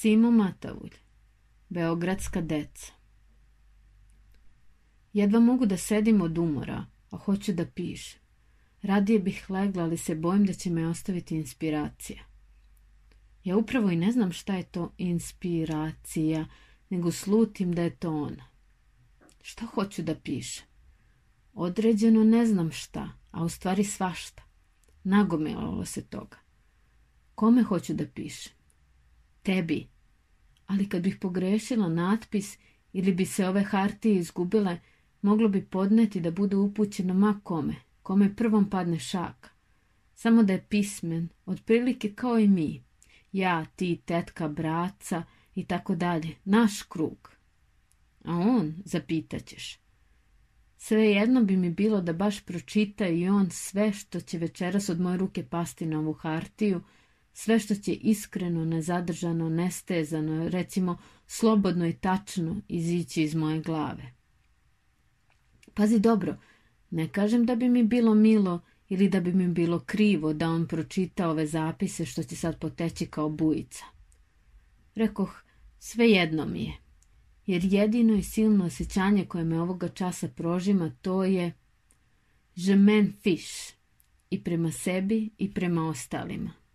Simo Matavulj, Beogradska deca. Jedva mogu da sedim od umora, a hoću da pišem. Radije bih legla, ali se bojim da će me ostaviti inspiracija. Ja upravo i ne znam šta je to inspiracija, nego slutim da je to ona. Šta hoću da pišem? Određeno ne znam šta, a u stvari svašta. Nagomilalo se toga. Kome hoću da pišem? Tebi. Ali kad bih pogrešila natpis ili bi se ove hartije izgubile, moglo bi podneti da bude upućeno ma kome, kome prvom padne šaka. Samo da je pismen, otprilike kao i mi. Ja, ti, tetka, braca i tako dalje. Naš krug. A on, zapitaćeš. Sve jedno bi mi bilo da baš pročita i on sve što će večeras od moje ruke pasti na ovu hartiju, sve što će iskreno, nezadržano, nestezano, recimo slobodno i tačno izići iz moje glave. Pazi dobro, ne kažem da bi mi bilo milo ili da bi mi bilo krivo da on pročita ove zapise što će sad poteći kao bujica. Rekoh, sve jedno mi je, jer jedino i silno osjećanje koje me ovoga časa prožima to je je men fish i prema sebi i prema ostalima.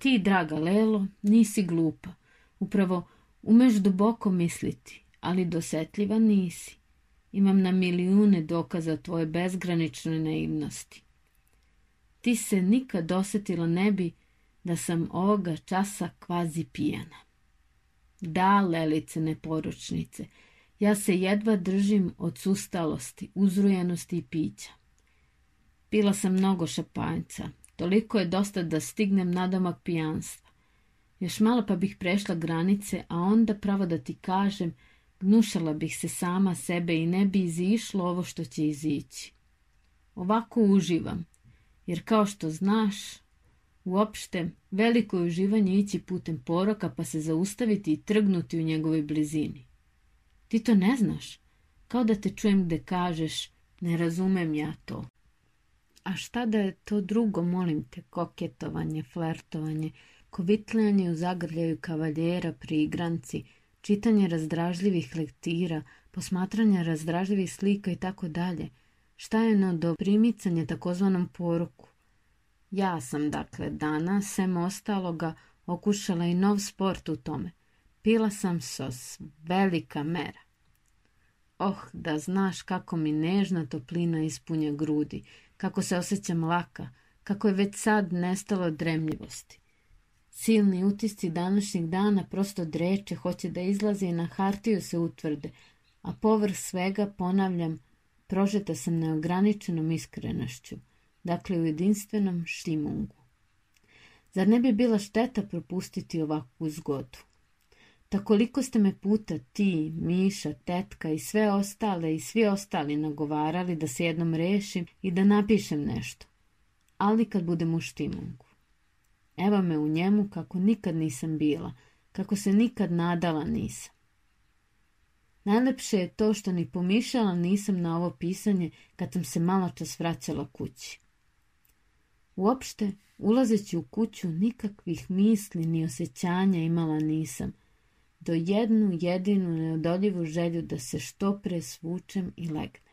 Ti, draga Lelo, nisi glupa, upravo umeš duboko misliti, ali dosetljiva nisi. Imam na milijune dokaza tvoje bezgranične naivnosti. Ti se nikad dosetila ne bi da sam ovoga časa kvazi pijana. Da, lelice neporučnice, ja se jedva držim od sustalosti, uzrujenosti i pića. Pila sam mnogo šapanjca, toliko je dosta da stignem na domak pijanstva. Još malo pa bih prešla granice, a onda pravo da ti kažem, gnušala bih se sama sebe i ne bi izišlo ovo što će izići. Ovako uživam, jer kao što znaš, uopšte veliko je uživanje ići putem poroka pa se zaustaviti i trgnuti u njegovoj blizini. Ti to ne znaš, kao da te čujem gde kažeš, ne razumem ja to. A šta da je to drugo, molim te, koketovanje, flertovanje, kovitljanje u zagrljaju kavaljera pri igranci, čitanje razdražljivih lektira, posmatranje razdražljivih slika i tako dalje. Šta je no do primicanja takozvanom poruku? Ja sam, dakle, danas, sem ostaloga, okušala i nov sport u tome. Pila sam sos, velika mera. Oh, da znaš kako mi nežna toplina ispunja grudi, kako se osjećam laka, kako je već sad nestalo dremljivosti. Silni utisci današnjeg dana prosto dreče, hoće da izlazi i na hartiju se utvrde, a povrh svega, ponavljam, prožeta sam neograničenom iskrenošću, dakle u jedinstvenom štimungu. Zar ne bi bila šteta propustiti ovakvu zgodu? Takoliko ste me puta ti, Miša, tetka i sve ostale i svi ostali nagovarali da se jednom rešim i da napišem nešto. Ali kad budem u štimungu. Evo me u njemu kako nikad nisam bila, kako se nikad nadala nisam. Najlepše je to što ni pomišljala nisam na ovo pisanje kad sam se malo čas vraćala kući. Uopšte, ulazeći u kuću, nikakvih misli ni osjećanja imala nisam – do jednu jedinu neodoljivu želju da se što pre svučem i legnem.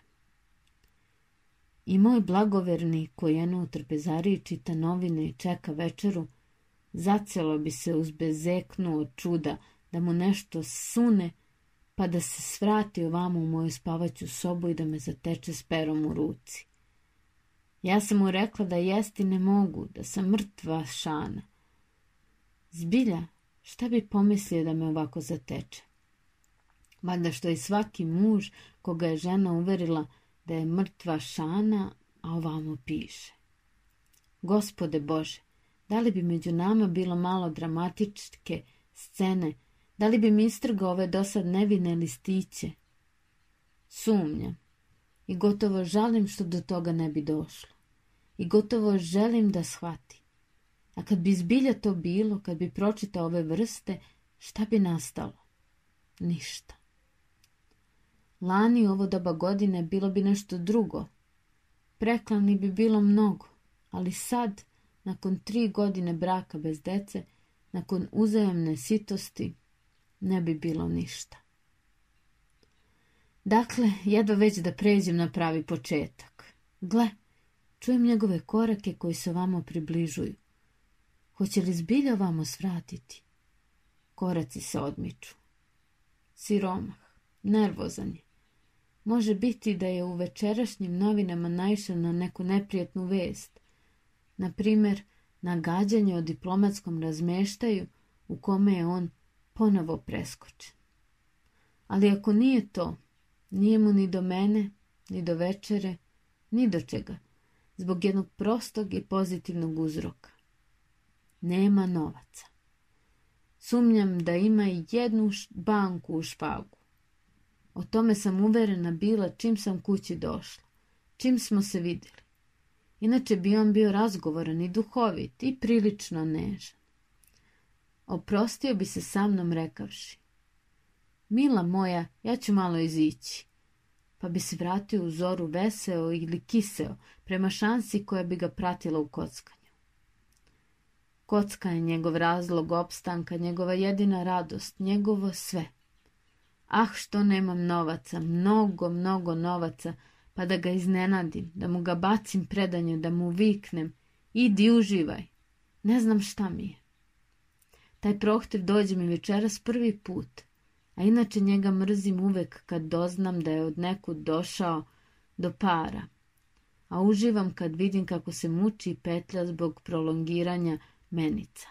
I moj blagoverni koji jedno u trpezariji čita novine i čeka večeru, zacelo bi se uz bezeknu od čuda da mu nešto sune, pa da se svrati ovamo u moju spavaću sobu i da me zateče s perom u ruci. Ja sam mu rekla da jesti ne mogu, da sam mrtva šana. Zbilja, Šta bi pomislio da me ovako zateče? Valjda što i svaki muž koga je žena uverila da je mrtva šana, a ovamo piše. Gospode Bože, da li bi među nama bilo malo dramatičke scene, da li bi mi istrgao ove dosad nevine listiće? Sumnjam i gotovo žalim što do toga ne bi došlo. I gotovo želim da shvatim. A kad bi zbilja to bilo, kad bi pročitao ove vrste, šta bi nastalo? Ništa. Lani ovo doba godine bilo bi nešto drugo. Preklani bi bilo mnogo, ali sad, nakon tri godine braka bez dece, nakon uzajemne sitosti ne bi bilo ništa. Dakle, jedva već da pređem na pravi početak. Gle, čujem njegove korake koji se vamo približuju. Hoće li zbilja vamo svratiti? Koraci se odmiču. Siromah, nervozan je. Može biti da je u večerašnjim novinama naišao na neku neprijatnu vest. Na primjer, nagađanje o diplomatskom razmeštaju u kome je on ponovo preskočen. Ali ako nije to, nije mu ni do mene, ni do večere, ni do čega, zbog jednog prostog i pozitivnog uzroka. Nema novaca. Sumnjam da ima i jednu banku u špagu. O tome sam uverena bila čim sam kući došla, čim smo se vidjeli. Inače bi on bio razgovoran i duhovit i prilično nežan. Oprostio bi se sa mnom rekavši. Mila moja, ja ću malo izići. Pa bi se vratio u zoru veseo ili kiseo prema šansi koja bi ga pratila u kockanju. Kocka je njegov razlog opstanka, njegova jedina radost, njegovo sve. Ah, što nemam novaca, mnogo, mnogo novaca, pa da ga iznenadim, da mu ga bacim predanje, da mu viknem, idi uživaj. Ne znam šta mi je. Taj prohtiv dođe mi večeras prvi put, a inače njega mrzim uvek kad doznam da je od nekud došao do para, a uživam kad vidim kako se muči petlja zbog prolongiranja menica.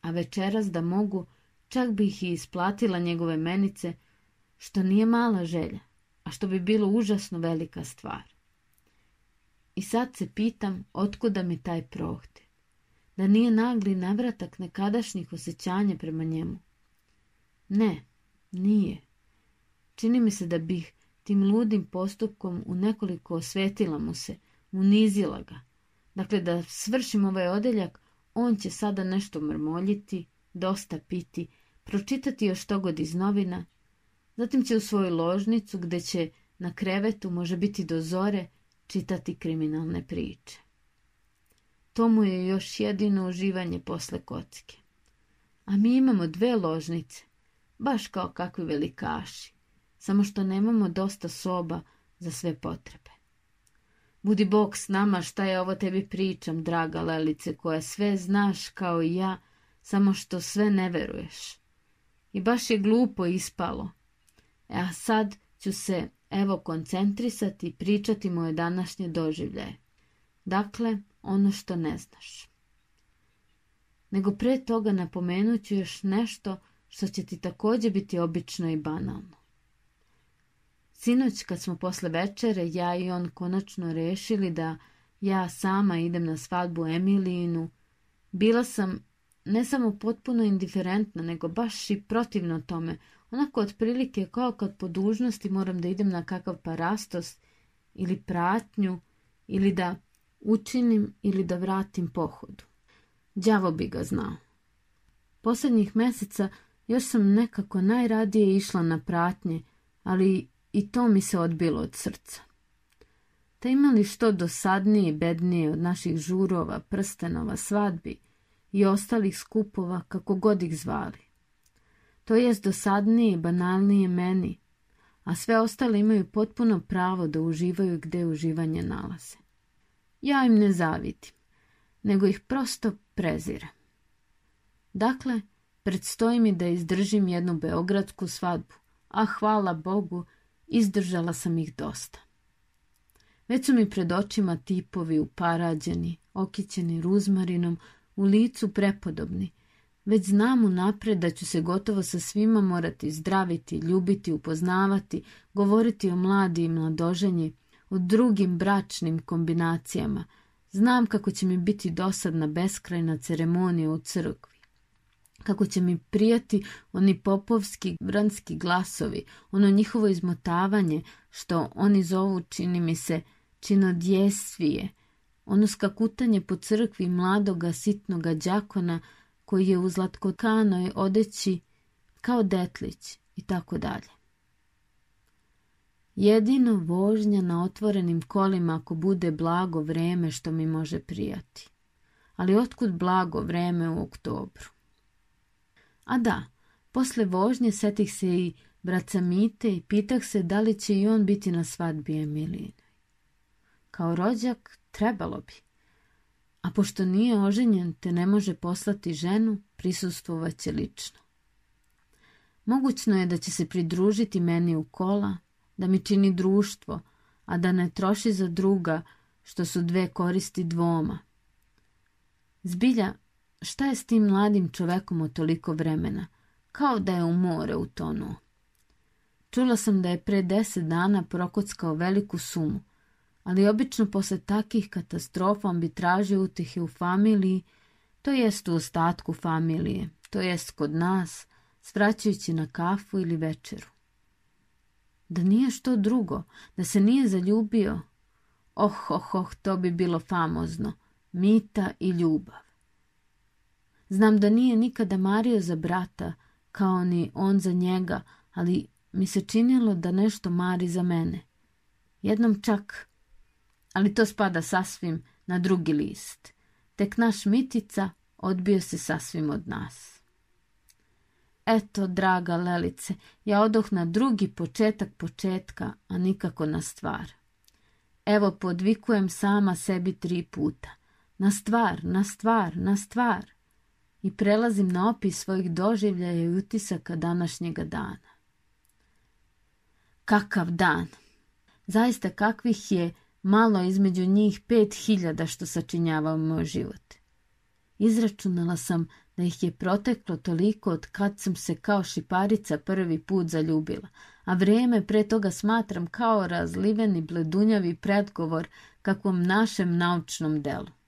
A večeras da mogu, čak bih i isplatila njegove menice, što nije mala želja, a što bi bilo užasno velika stvar. I sad se pitam otkuda mi taj prohte, da nije nagli navratak nekadašnjih osjećanja prema njemu. Ne, nije. Čini mi se da bih tim ludim postupkom u nekoliko osvetila mu se, unizila ga. Dakle, da svršim ovaj odeljak, on će sada nešto mrmoljiti, dosta piti, pročitati još god iz novina, zatim će u svoju ložnicu gdje će na krevetu, može biti do zore, čitati kriminalne priče. To mu je još jedino uživanje posle kocke. A mi imamo dve ložnice, baš kao kakvi velikaši, samo što nemamo dosta soba za sve potrebe. Budi Bog s nama šta je ovo tebi pričam, draga Lelice, koja sve znaš kao i ja, samo što sve ne veruješ. I baš je glupo ispalo. E a sad ću se evo koncentrisati i pričati moje današnje doživljaje. Dakle, ono što ne znaš. Nego pre toga napomenut ću još nešto što će ti također biti obično i banalno. Sinoć kad smo posle večere ja i on konačno rešili da ja sama idem na svadbu Emilijinu, bila sam ne samo potpuno indiferentna, nego baš i protivno tome, onako otprilike kao kad po dužnosti moram da idem na kakav parastos ili pratnju ili da učinim ili da vratim pohodu. Đavo bi ga znao. Posljednjih meseca još sam nekako najradije išla na pratnje, ali i to mi se odbilo od srca. Ta imali što dosadnije i bednije od naših žurova, prstenova, svadbi i ostalih skupova, kako god ih zvali. To jest dosadnije i banalnije meni, a sve ostale imaju potpuno pravo da uživaju gde uživanje nalaze. Ja im ne zavidim, nego ih prosto prezirem. Dakle, predstoji mi da izdržim jednu beogradsku svadbu, a hvala Bogu, Izdržala sam ih dosta. Već su mi pred očima tipovi uparađeni, okićeni ruzmarinom, u licu prepodobni. Već znam unapred da ću se gotovo sa svima morati zdraviti, ljubiti, upoznavati, govoriti o mladi i mladoženji, o drugim bračnim kombinacijama. Znam kako će mi biti dosadna beskrajna ceremonija u crkvi kako će mi prijati oni popovski vranski glasovi, ono njihovo izmotavanje, što oni zovu, čini mi se, činodjestvije, ono skakutanje po crkvi mladoga sitnoga đakona koji je u zlatkokanoj odeći kao detlić i tako dalje. Jedino vožnja na otvorenim kolima ako bude blago vreme što mi može prijati. ali otkud blago vreme u oktobru. A da, posle vožnje setih se i braca Mite i pitah se da li će i on biti na svadbi Emilijinoj. Kao rođak trebalo bi. A pošto nije oženjen te ne može poslati ženu, prisustvovaće lično. Mogućno je da će se pridružiti meni u kola, da mi čini društvo, a da ne troši za druga, što su dve koristi dvoma. Zbilja, šta je s tim mladim čovekom od toliko vremena? Kao da je u more utonuo. Čula sam da je pre deset dana prokockao veliku sumu, ali obično posle takih katastrofa on bi tražio utehe u familiji, to jest u ostatku familije, to jest kod nas, svraćajući na kafu ili večeru. Da nije što drugo, da se nije zaljubio, oh, oh, oh, to bi bilo famozno, mita i ljubav. Znam da nije nikada mario za brata, kao ni on za njega, ali mi se činilo da nešto mari za mene. Jednom čak, ali to spada sasvim na drugi list. Tek naš Mitica odbio se sasvim od nas. Eto, draga Lelice, ja odoh na drugi početak početka, a nikako na stvar. Evo, podvikujem sama sebi tri puta. Na stvar, na stvar, na stvar. I prelazim na opis svojih doživljaja i utisaka današnjega dana. Kakav dan! Zaista kakvih je malo između njih pet hiljada što sačinjavao moj život. Izračunala sam da ih je proteklo toliko od kad sam se kao šiparica prvi put zaljubila, a vrijeme pre toga smatram kao razliveni bledunjavi predgovor kakvom našem naučnom delu.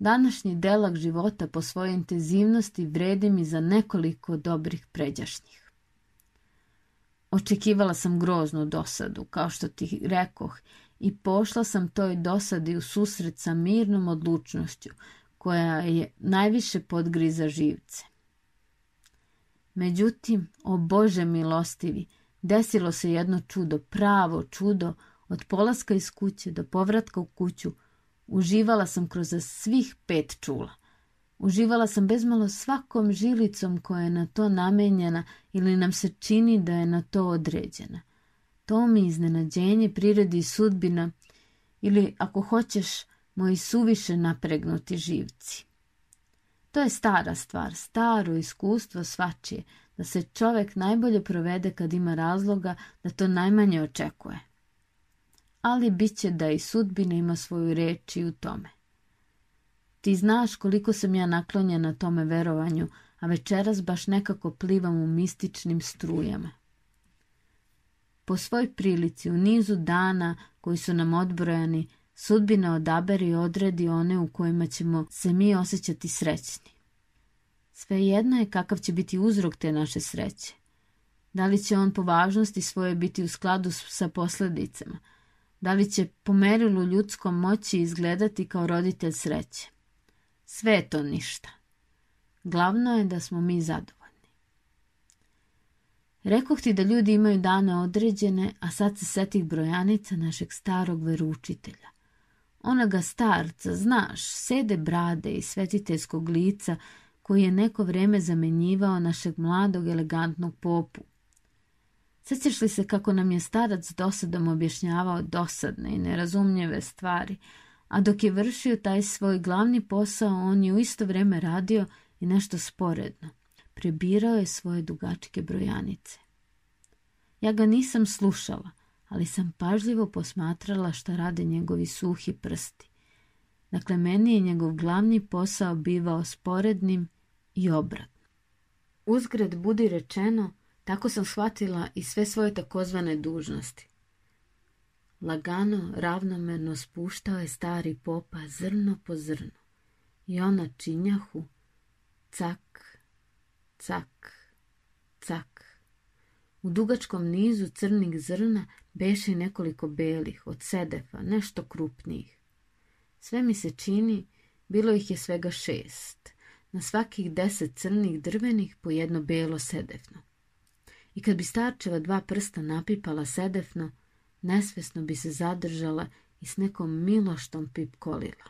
Današnji delak života po svojoj intenzivnosti vredi mi za nekoliko dobrih pređašnjih. Očekivala sam groznu dosadu, kao što ti rekoh, i pošla sam toj dosadi u susret sa mirnom odlučnošću, koja je najviše podgriza živce. Međutim, o Bože milostivi, desilo se jedno čudo, pravo čudo, od polaska iz kuće do povratka u kuću, uživala sam kroz svih pet čula. Uživala sam bezmalo svakom žilicom koja je na to namenjena ili nam se čini da je na to određena. To mi iznenađenje prirodi sudbina ili, ako hoćeš, moji suviše napregnuti živci. To je stara stvar, staro iskustvo svačije, da se čovek najbolje provede kad ima razloga da to najmanje očekuje. Ali bit će da i sudbina ima svoju reč i u tome. Ti znaš koliko sam ja naklonjena tome verovanju, a večeras baš nekako plivam u mističnim strujama. Po svoj prilici u nizu dana koji su nam odbrojani, sudbina odabere i odredi one u kojima ćemo se mi osjećati srećni. Svejedno je kakav će biti uzrok te naše sreće. Da li će on po važnosti svoje biti u skladu sa posledicama? Da li će po merilu ljudskom moći izgledati kao roditelj sreće? Sve je to ništa. Glavno je da smo mi zadovoljni. Rekoh ti da ljudi imaju dane određene, a sad se setih brojanica našeg starog veručitelja. Onoga starca, znaš, sede brade i svetiteljskog lica koji je neko vreme zamenjivao našeg mladog elegantnog popu. Sjećaš li se kako nam je starac dosadom objašnjavao dosadne i nerazumljive stvari, a dok je vršio taj svoj glavni posao, on je u isto vrijeme radio i nešto sporedno. Prebirao je svoje dugačke brojanice. Ja ga nisam slušala, ali sam pažljivo posmatrala šta rade njegovi suhi prsti. Dakle, meni je njegov glavni posao bivao sporednim i obratno. Uzgred budi rečeno, tako sam shvatila i sve svoje takozvane dužnosti. Lagano, ravnomerno spuštao je stari popa zrno po zrno i ona činjahu cak, cak, cak. U dugačkom nizu crnih zrna beše nekoliko belih, od sedefa, nešto krupnijih. Sve mi se čini, bilo ih je svega šest. Na svakih deset crnih drvenih po jedno belo sedefno. I kad bi starčeva dva prsta napipala sedefno, nesvesno bi se zadržala i s nekom miloštom pipkolila.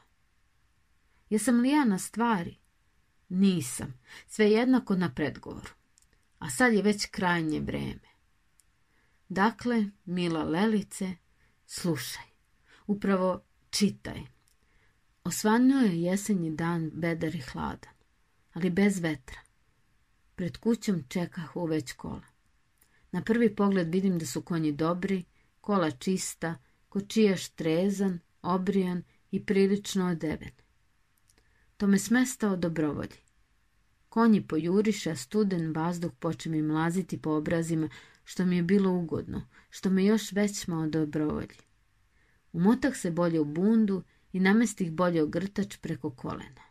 Jesam li ja na stvari? Nisam. Sve jednako na predgovoru. A sad je već krajnje vreme. Dakle, mila Lelice, slušaj. Upravo čitaj. Osvanuo je jesenji dan bedar i hladan, ali bez vetra. Pred kućom čekah već kola. Na prvi pogled vidim da su konji dobri, kola čista, kočijaš trezan, obrijan i prilično odeven. To me smestao dobrovolji. Konji pojuriše, a studen vazduh poče mi mlaziti po obrazima, što mi je bilo ugodno, što me još već malo dobrovolji. Umotah se bolje u bundu i namestih bolje ogrtač preko kolena.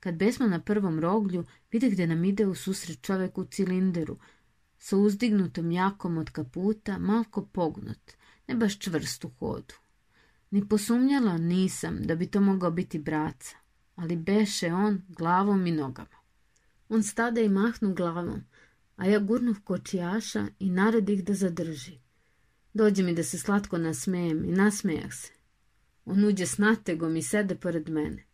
Kad besmo na prvom roglju, vide gdje nam ide u susret čovek u cilinderu, sa uzdignutom jakom od kaputa, malko pognut, ne baš čvrst u hodu. Ni posumnjala nisam da bi to mogao biti braca, ali beše on glavom i nogama. On stade i mahnu glavom, a ja gurnuh kočijaša i naredih da zadrži. Dođe mi da se slatko nasmejem i nasmejah se. On uđe s nategom i sede pored mene.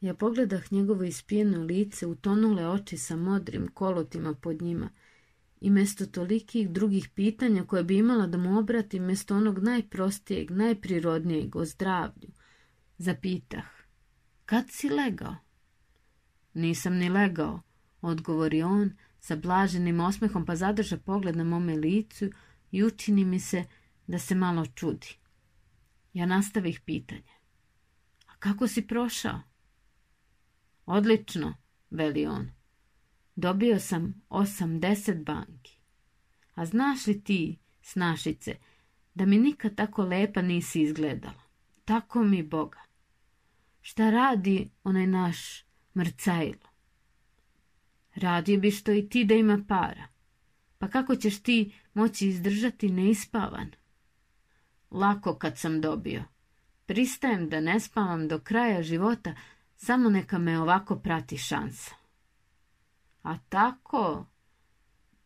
Ja pogledah njegovo ispijeno lice, utonule oči sa modrim kolotima pod njima i mesto tolikih drugih pitanja koje bi imala da mu obratim mesto onog najprostijeg, najprirodnijeg o zdravlju, zapitah. Kad si legao? Nisam ni legao, odgovori on sa blaženim osmehom pa zadrža pogled na mome licu i učini mi se da se malo čudi. Ja nastavih pitanje. A kako si prošao? Odlično, veli on. Dobio sam 80 banki. A znaš li ti, snašice, da mi nikad tako lepa nisi izgledala? Tako mi Boga. Šta radi onaj naš mrcajlo? Radio bi što i ti da ima para. Pa kako ćeš ti moći izdržati neispavan? Lako kad sam dobio. Pristajem da ne spavam do kraja života, samo neka me ovako prati šansa. A tako?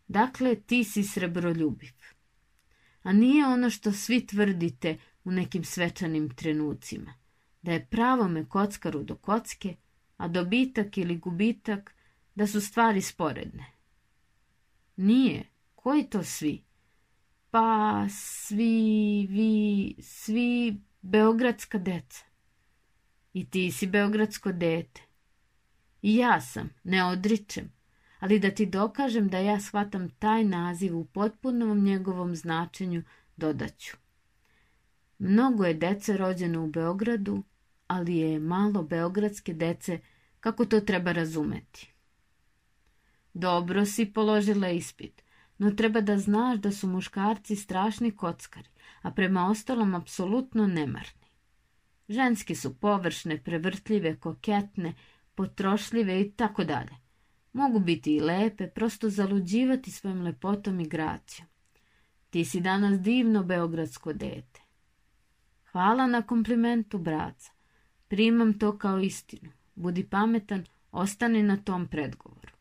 Dakle, ti si srebroljubiv. A nije ono što svi tvrdite u nekim svečanim trenucima. Da je pravo me kockaru do kocke, a dobitak ili gubitak da su stvari sporedne. Nije. Koji to svi? Pa svi, vi, svi beogradska deca. I ti si beogradsko dete. I ja sam, ne odričem, ali da ti dokažem da ja shvatam taj naziv u potpunom njegovom značenju, dodaću. Mnogo je dece rođeno u Beogradu, ali je malo beogradske dece, kako to treba razumeti. Dobro si položila ispit, no treba da znaš da su muškarci strašni kockari, a prema ostalom apsolutno nemarni. Ženski su površne, prevrtljive, koketne, potrošljive i tako dalje. Mogu biti i lepe, prosto zaluđivati svojim lepotom i gracijom. Ti si danas divno beogradsko dete. Hvala na komplimentu, braca. Primam to kao istinu. Budi pametan, ostani na tom predgovoru.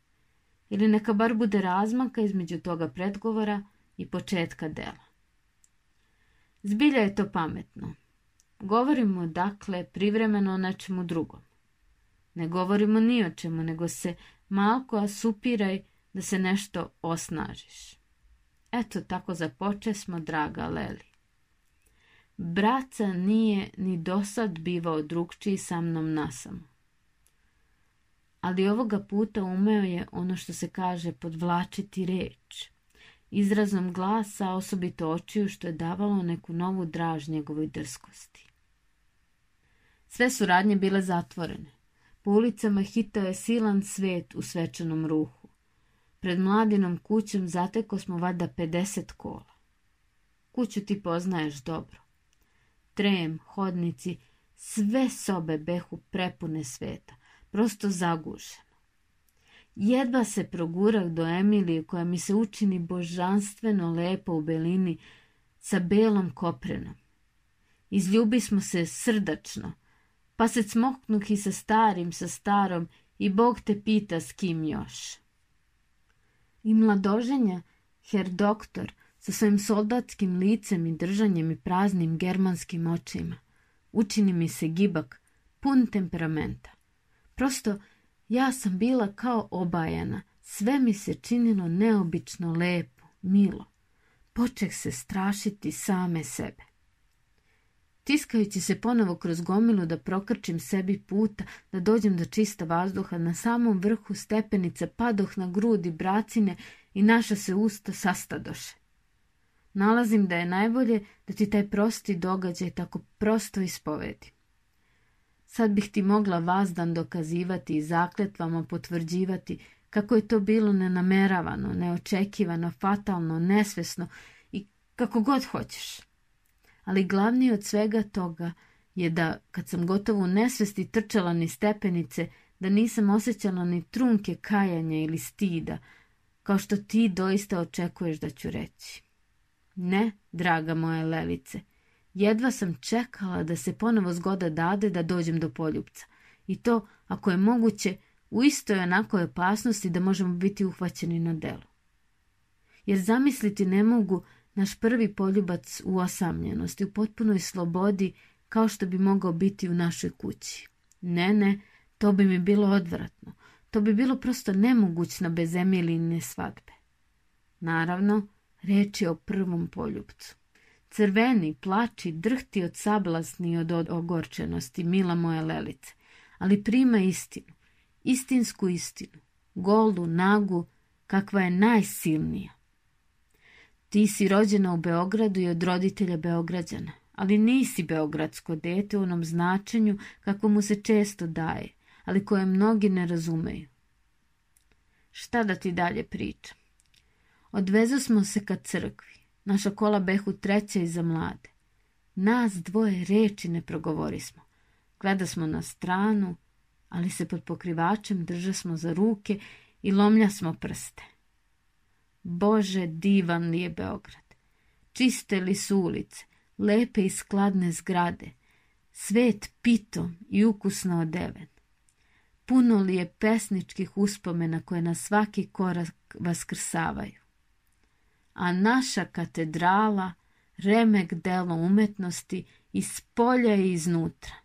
Ili neka bar bude razmaka između toga predgovora i početka dela. Zbilja je to pametno. Govorimo, dakle, privremeno o nečemu drugom. Ne govorimo ni o čemu, nego se malko asupiraj da se nešto osnažiš. Eto, tako započe smo, draga Leli. Braca nije ni dosad bivao drugčiji sa mnom nasamo. Ali ovoga puta umeo je ono što se kaže podvlačiti reč. Izrazom glasa, osobito očiju, što je davalo neku novu draž njegovoj drskosti. Sve su radnje bile zatvorene. Po ulicama hitao je silan svet u svečanom ruhu. Pred mladinom kućom zateko smo vada 50 kola. Kuću ti poznaješ dobro. Trem, hodnici, sve sobe behu prepune sveta, prosto zagušeno. Jedva se progurah do Emilije koja mi se učini božanstveno lepo u belini sa belom koprenom. Izljubi smo se srdačno, pa se cmoknuh i sa starim, sa starom i Bog te pita s kim još. I mladoženja, her doktor, sa svojim soldatskim licem i držanjem i praznim germanskim očima, učini mi se gibak, pun temperamenta. Prosto ja sam bila kao obajana, sve mi se činilo neobično lepo, milo. Počeh se strašiti same sebe. Tiskajući se ponovo kroz gomilu da prokrčim sebi puta, da dođem do čista vazduha, na samom vrhu stepenice padoh na grudi bracine i naša se usta sastadoše. Nalazim da je najbolje da ti taj prosti događaj tako prosto ispovedi. Sad bih ti mogla vazdan dokazivati i zakletvama potvrđivati kako je to bilo nenameravano, neočekivano, fatalno, nesvesno i kako god hoćeš. Ali glavni od svega toga je da, kad sam gotovo u nesvesti trčala ni stepenice, da nisam osjećala ni trunke kajanja ili stida, kao što ti doista očekuješ da ću reći. Ne, draga moja lelice, jedva sam čekala da se ponovo zgoda dade da dođem do poljubca. I to, ako je moguće, u istoj onakoj opasnosti da možemo biti uhvaćeni na delu. Jer zamisliti ne mogu naš prvi poljubac u osamljenosti, u potpunoj slobodi, kao što bi mogao biti u našoj kući. Ne, ne, to bi mi bilo odvratno. To bi bilo prosto nemogućno bez Emiline svadbe. Naravno, reč je o prvom poljubcu. Crveni, plači, drhti od sablasni od ogorčenosti, mila moja lelice, ali prima istinu, istinsku istinu, golu, nagu, kakva je najsilnija. Ti si rođena u Beogradu i od roditelja Beograđana, ali nisi beogradsko dete u onom značenju kako mu se često daje, ali koje mnogi ne razumeju. Šta da ti dalje pričam? Odvezu smo se ka crkvi. Naša kola behu treća iza mlade. Nas dvoje reči ne progovorismo. Gleda smo na stranu, ali se pod pokrivačem drža smo za ruke i lomlja smo prste. Bože, divan li je Beograd. Čiste li su ulice, lepe i skladne zgrade, svet pito i ukusno odeven. Puno li je pesničkih uspomena koje na svaki korak vaskrsavaju. A naša katedrala, remek delo umetnosti iz polja i iznutra.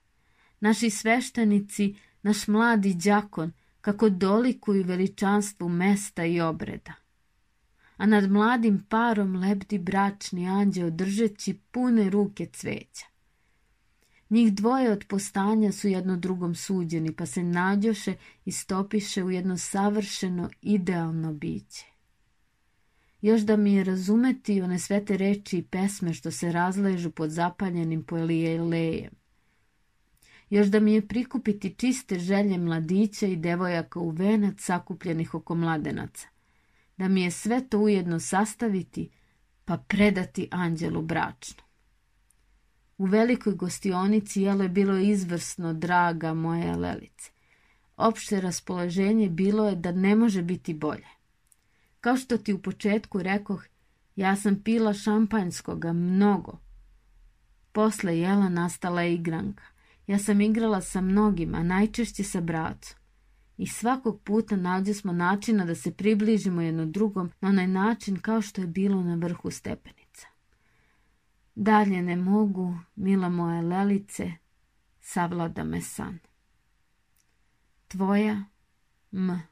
Naši sveštenici, naš mladi đakon, kako dolikuju veličanstvu mesta i obreda a nad mladim parom lebdi bračni anđeo držeći pune ruke cveća. Njih dvoje od postanja su jedno drugom suđeni, pa se nađoše i stopiše u jedno savršeno, idealno biće. Još da mi je razumeti one svete reči i pesme što se razležu pod zapaljenim polijelejem. Još da mi je prikupiti čiste želje mladića i devojaka u venac sakupljenih oko mladenaca da mi je sve to ujedno sastaviti pa predati anđelu bračno. U velikoj gostionici jelo je bilo izvrsno, draga moja lelice. Opšte raspoloženje bilo je da ne može biti bolje. Kao što ti u početku rekoh, ja sam pila šampanjskoga mnogo. Posle jela nastala je igranka. Ja sam igrala sa mnogima, najčešće sa bracom i svakog puta nađe smo načina da se približimo jedno drugom na onaj način kao što je bilo na vrhu stepenica. Dalje ne mogu, mila moje lelice, savlada me san. Tvoja M.